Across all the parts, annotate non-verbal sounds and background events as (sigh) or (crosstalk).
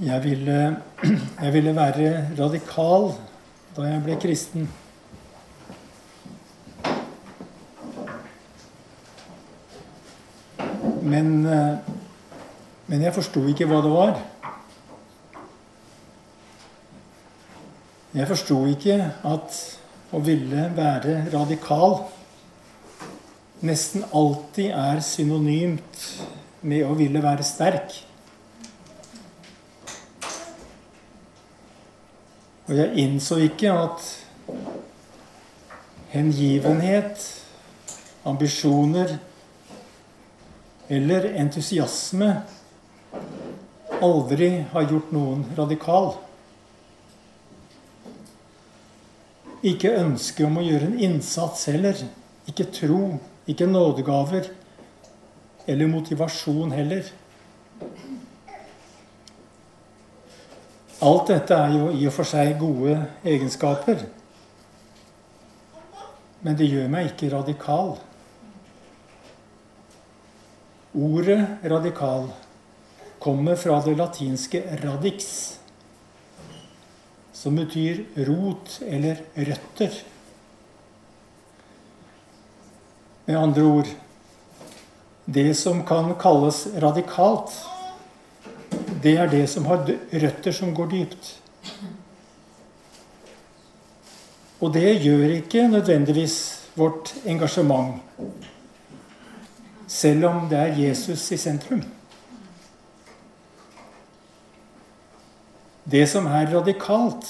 Jeg ville, (clears throat) jeg ville være radikal da jeg ble kristen. Men, eh, men jeg forsto ikke hva det var. Jeg forsto ikke at å ville være radikal nesten alltid er synonymt med å ville være sterk. Og jeg innså ikke at hengivenhet, ambisjoner eller entusiasme aldri har gjort noen radikal. Ikke ønske om å gjøre en innsats heller. Ikke tro, ikke nådegaver eller motivasjon heller. Alt dette er jo i og for seg gode egenskaper. Men det gjør meg ikke radikal. Ordet radikal kommer fra det latinske 'radix', som betyr rot eller røtter. Med andre ord det som kan kalles radikalt, det er det som har røtter som går dypt. Og det gjør ikke nødvendigvis vårt engasjement, selv om det er Jesus i sentrum. Det som er radikalt,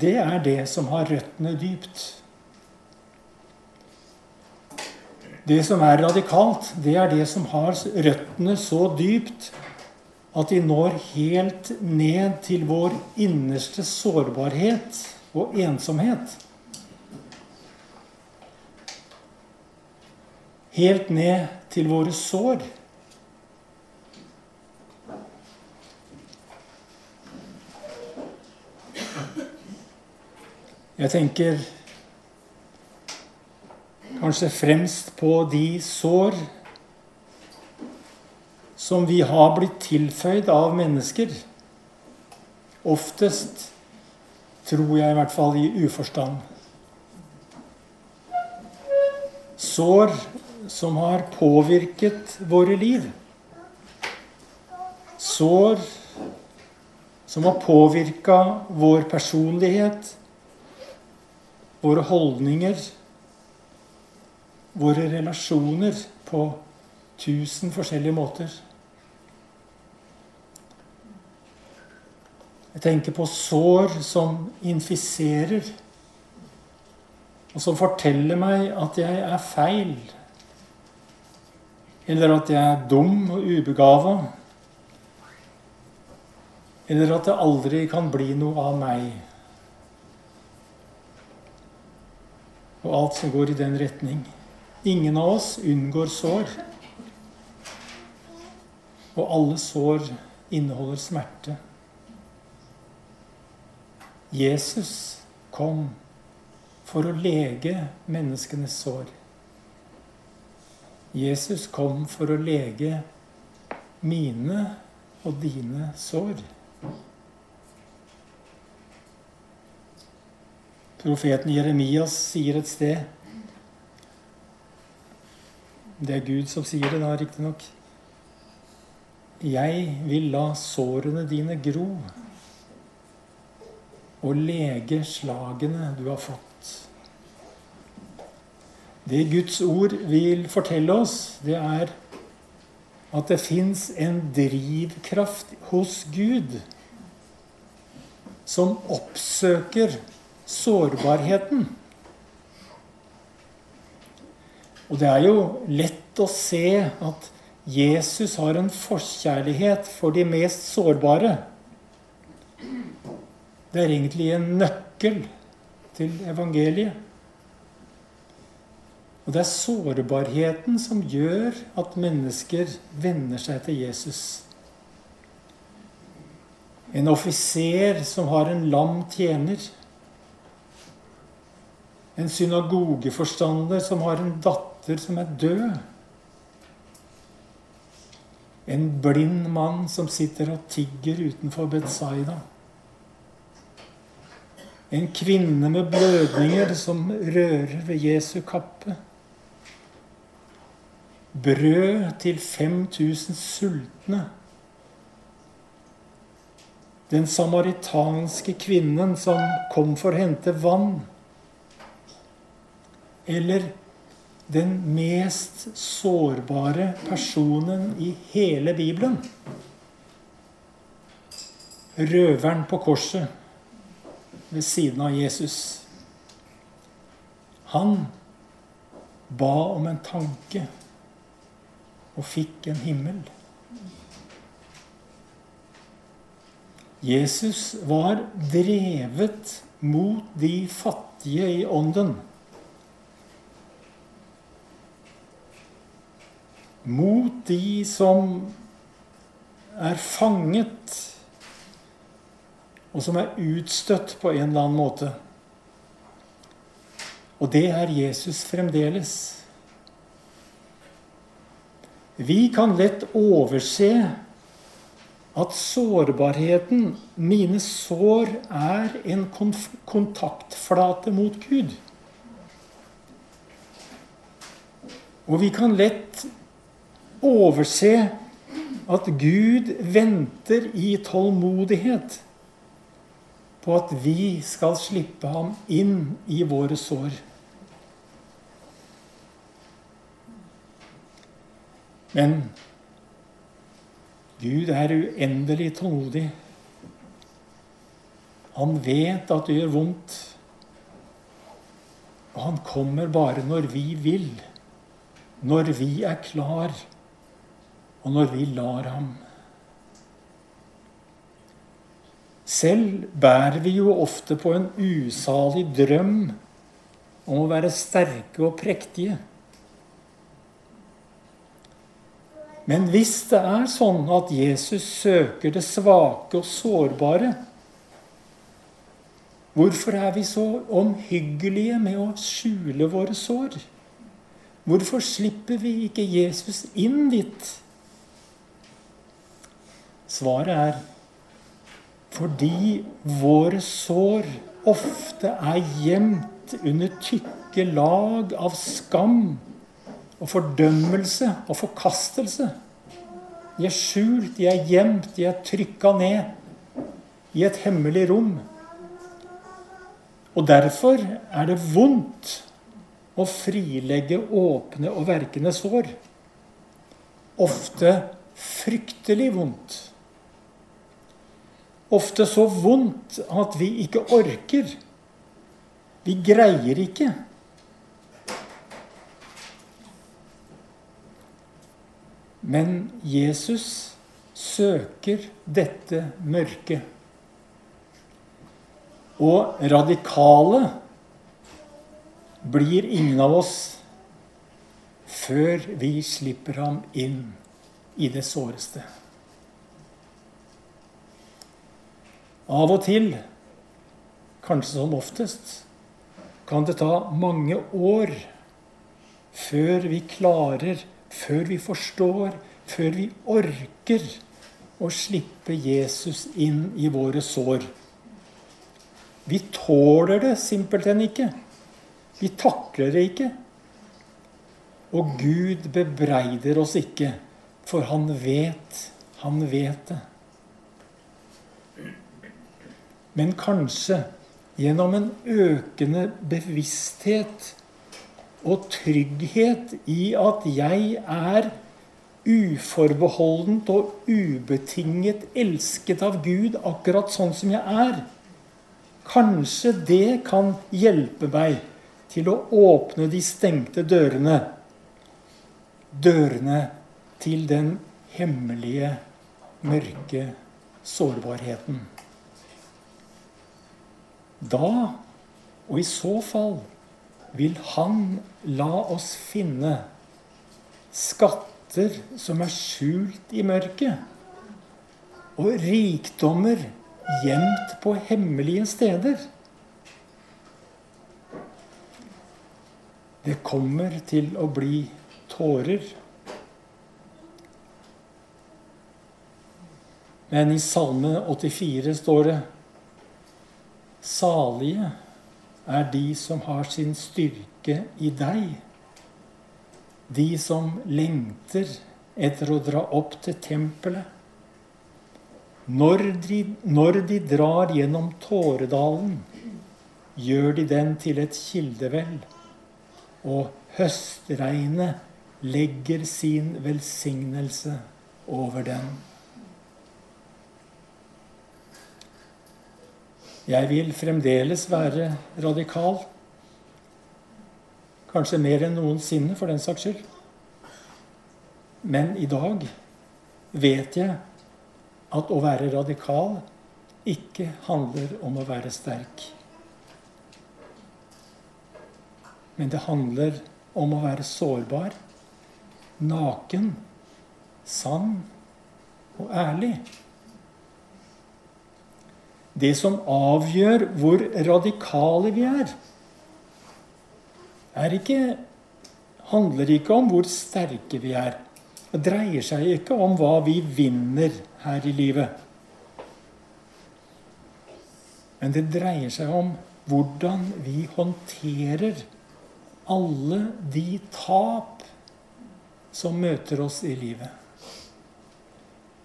det er det som har røttene dypt. Det som er radikalt, det er det som har røttene så dypt at de når helt ned til vår innerste sårbarhet og ensomhet. Helt ned til våre sår. Jeg tenker kanskje fremst på de sår som vi har blitt tilføyd av mennesker. Oftest, tror jeg i hvert fall, i uforstand. Sår som har påvirket våre liv. Sår som har påvirka vår personlighet, våre holdninger, våre relasjoner på tusen forskjellige måter. Jeg tenker på sår som infiserer, og som forteller meg at jeg er feil. Eller at jeg er dum og ubegava. Eller at det aldri kan bli noe av meg. Og alt som går i den retning. Ingen av oss unngår sår. Og alle sår inneholder smerte. Jesus kom for å lege menneskenes sår. Jesus kom for å lege mine og dine sår. Profeten Jeremias sier et sted Det er Gud som sier det, da, riktignok. Jeg vil la sårene dine gro og lege slagene du har fått. Det Guds ord vil fortelle oss, det er at det fins en drivkraft hos Gud som oppsøker sårbarheten. Og det er jo lett å se at Jesus har en forkjærlighet for de mest sårbare. Det er egentlig en nøkkel til evangeliet. Og det er sårbarheten som gjør at mennesker venner seg til Jesus. En offiser som har en lam tjener. En synagogeforstander som har en datter som er død. En blind mann som sitter og tigger utenfor Betzaida. En kvinne med blødninger som rører ved Jesu kappe. Brød til 5000 sultne. Den samaritanske kvinnen som kom for å hente vann. Eller den mest sårbare personen i hele Bibelen. Røveren på korset ved siden av Jesus. Han ba om en tanke og fikk en himmel. Jesus var drevet mot de fattige i ånden. Mot de som er fanget og som er utstøtt på en eller annen måte. Og det er Jesus fremdeles. Vi kan lett overse at sårbarheten, mine sår, er en kontaktflate mot Gud. Og vi kan lett overse at Gud venter i tålmodighet på at vi skal slippe ham inn i våre sår. Men Gud er uendelig tålmodig. Han vet at det gjør vondt. Og han kommer bare når vi vil, når vi er klar, og når vi lar ham. Selv bærer vi jo ofte på en usalig drøm om å være sterke og prektige. Men hvis det er sånn at Jesus søker det svake og sårbare, hvorfor er vi så omhyggelige med å skjule våre sår? Hvorfor slipper vi ikke Jesus inn dit? Svaret er fordi våre sår ofte er gjemt under tykke lag av skam og fordømmelse og forkastelse. De er skjult, de er gjemt, de er trykka ned i et hemmelig rom. Og derfor er det vondt å frilegge åpne og verkende sår. Ofte fryktelig vondt. Ofte så vondt at vi ikke orker. Vi greier ikke. Men Jesus søker dette mørket. Og radikale blir ingen av oss før vi slipper ham inn i det såreste. Av og til, kanskje som oftest, kan det ta mange år før vi klarer, før vi forstår, før vi orker å slippe Jesus inn i våre sår. Vi tåler det simpelthen ikke. Vi takler det ikke. Og Gud bebreider oss ikke, for han vet, han vet det men kanskje gjennom en økende bevissthet og trygghet i at jeg er uforbeholdent og ubetinget elsket av Gud akkurat sånn som jeg er. Kanskje det kan hjelpe meg til å åpne de stengte dørene. Dørene til den hemmelige, mørke sårbarheten. Da, og i så fall, vil Han la oss finne skatter som er skjult i mørket, og rikdommer gjemt på hemmelige steder. Det kommer til å bli tårer. Men i Salme 84 står det Salige er de som har sin styrke i deg. De som lengter etter å dra opp til tempelet. Når de, når de drar gjennom Tåredalen, gjør de den til et kildevel, og høstregnet legger sin velsignelse over den. Jeg vil fremdeles være radikal. Kanskje mer enn noensinne, for den saks skyld. Men i dag vet jeg at å være radikal ikke handler om å være sterk. Men det handler om å være sårbar, naken, sann og ærlig. Det som avgjør hvor radikale vi er, er ikke, handler ikke om hvor sterke vi er. Det dreier seg ikke om hva vi vinner her i livet. Men det dreier seg om hvordan vi håndterer alle de tap som møter oss i livet.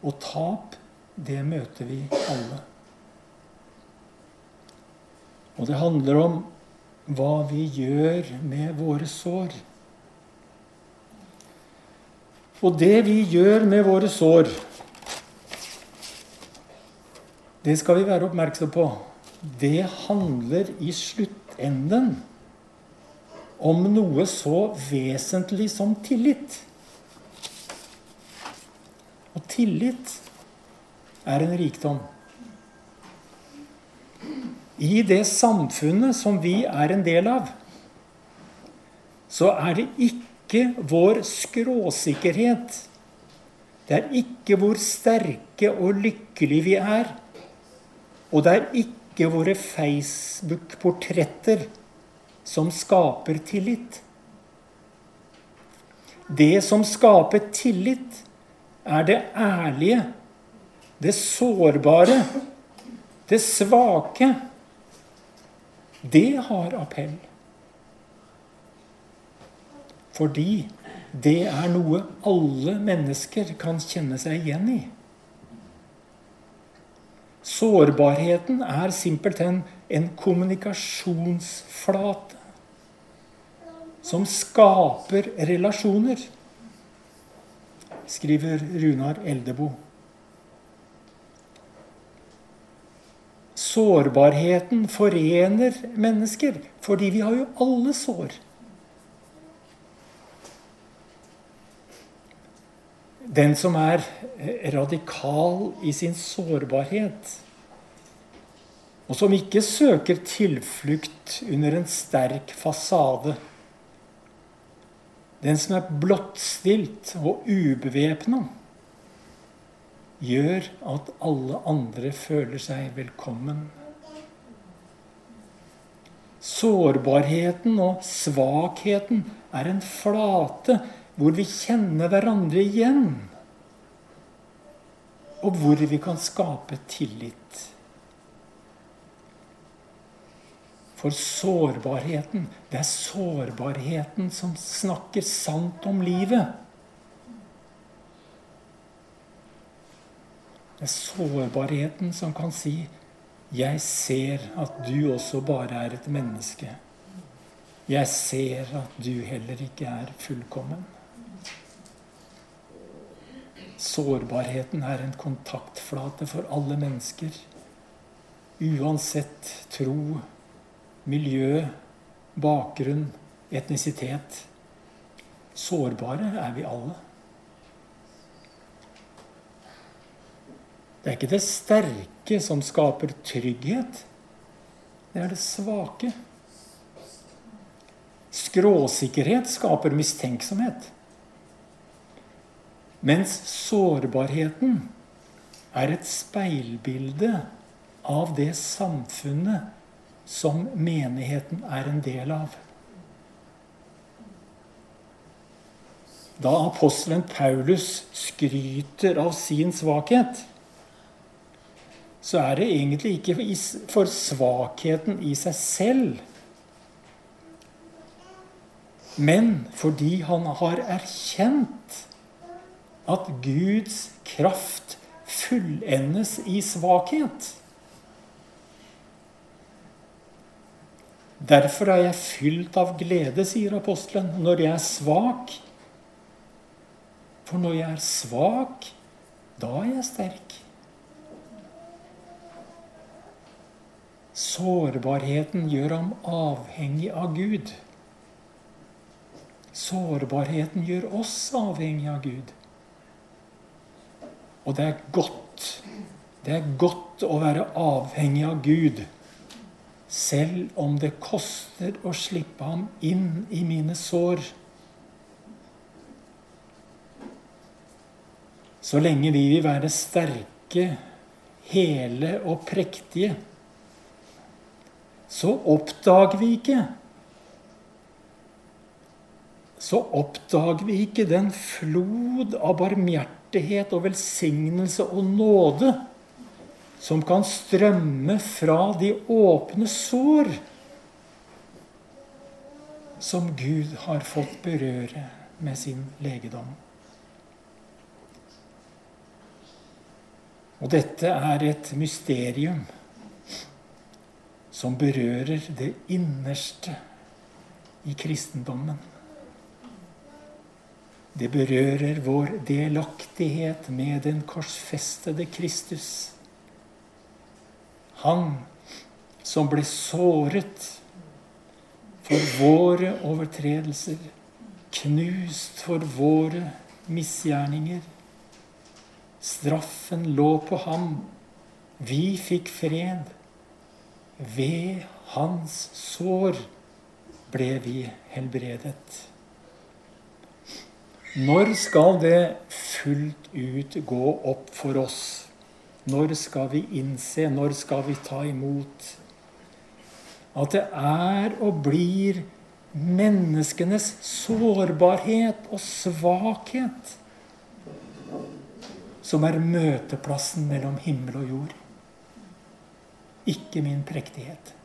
Og tap, det møter vi alle. Og det handler om hva vi gjør med våre sår. Og det vi gjør med våre sår, det skal vi være oppmerksom på. Det handler i sluttenden om noe så vesentlig som tillit. Og tillit er en rikdom i det samfunnet som vi er en del av, så er det ikke vår skråsikkerhet. Det er ikke hvor sterke og lykkelige vi er. Og det er ikke våre Facebook-portretter som skaper tillit. Det som skaper tillit, er det ærlige, det sårbare, det svake det har appell. Fordi det er noe alle mennesker kan kjenne seg igjen i. Sårbarheten er simpelthen en kommunikasjonsflate som skaper relasjoner, skriver Runar Eldebo. Sårbarheten forener mennesker, fordi vi har jo alle sår. Den som er radikal i sin sårbarhet, og som ikke søker tilflukt under en sterk fasade. Den som er blottstilt og ubevæpna gjør at alle andre føler seg velkommen. Sårbarheten og svakheten er en flate hvor vi kjenner hverandre igjen. Og hvor vi kan skape tillit. For sårbarheten, det er sårbarheten som snakker sant om livet. Det er sårbarheten som kan si 'Jeg ser at du også bare er et menneske'. Jeg ser at du heller ikke er fullkommen. Sårbarheten er en kontaktflate for alle mennesker. Uansett tro, miljø, bakgrunn, etnisitet. Sårbare er vi alle. Det er ikke det sterke som skaper trygghet. Det er det svake. Skråsikkerhet skaper mistenksomhet. Mens sårbarheten er et speilbilde av det samfunnet som menigheten er en del av. Da apostelen Paulus skryter av sin svakhet, så er det egentlig ikke for svakheten i seg selv, men fordi han har erkjent at Guds kraft fullendes i svakhet. Derfor er jeg fylt av glede, sier apostelen, når jeg er svak. For når jeg er svak, da er jeg sterk. Sårbarheten gjør ham avhengig av Gud. Sårbarheten gjør oss avhengig av Gud. Og det er godt. Det er godt å være avhengig av Gud selv om det koster å slippe ham inn i mine sår. Så lenge vi vil være sterke, hele og prektige, så oppdager vi ikke Så oppdager vi ikke den flod av barmhjertighet og velsignelse og nåde som kan strømme fra de åpne sår som Gud har fått berøre med sin legedom. Og dette er et mysterium som berører det innerste i kristendommen. Det berører vår delaktighet med den korsfestede Kristus. Han som ble såret for våre overtredelser, knust for våre misgjerninger. Straffen lå på ham. Vi fikk fred. Ved hans sår ble vi helbredet. Når skal det fullt ut gå opp for oss når skal vi innse, når skal vi ta imot? At det er og blir menneskenes sårbarhet og svakhet som er møteplassen mellom himmel og jord. Ikke min prektighet.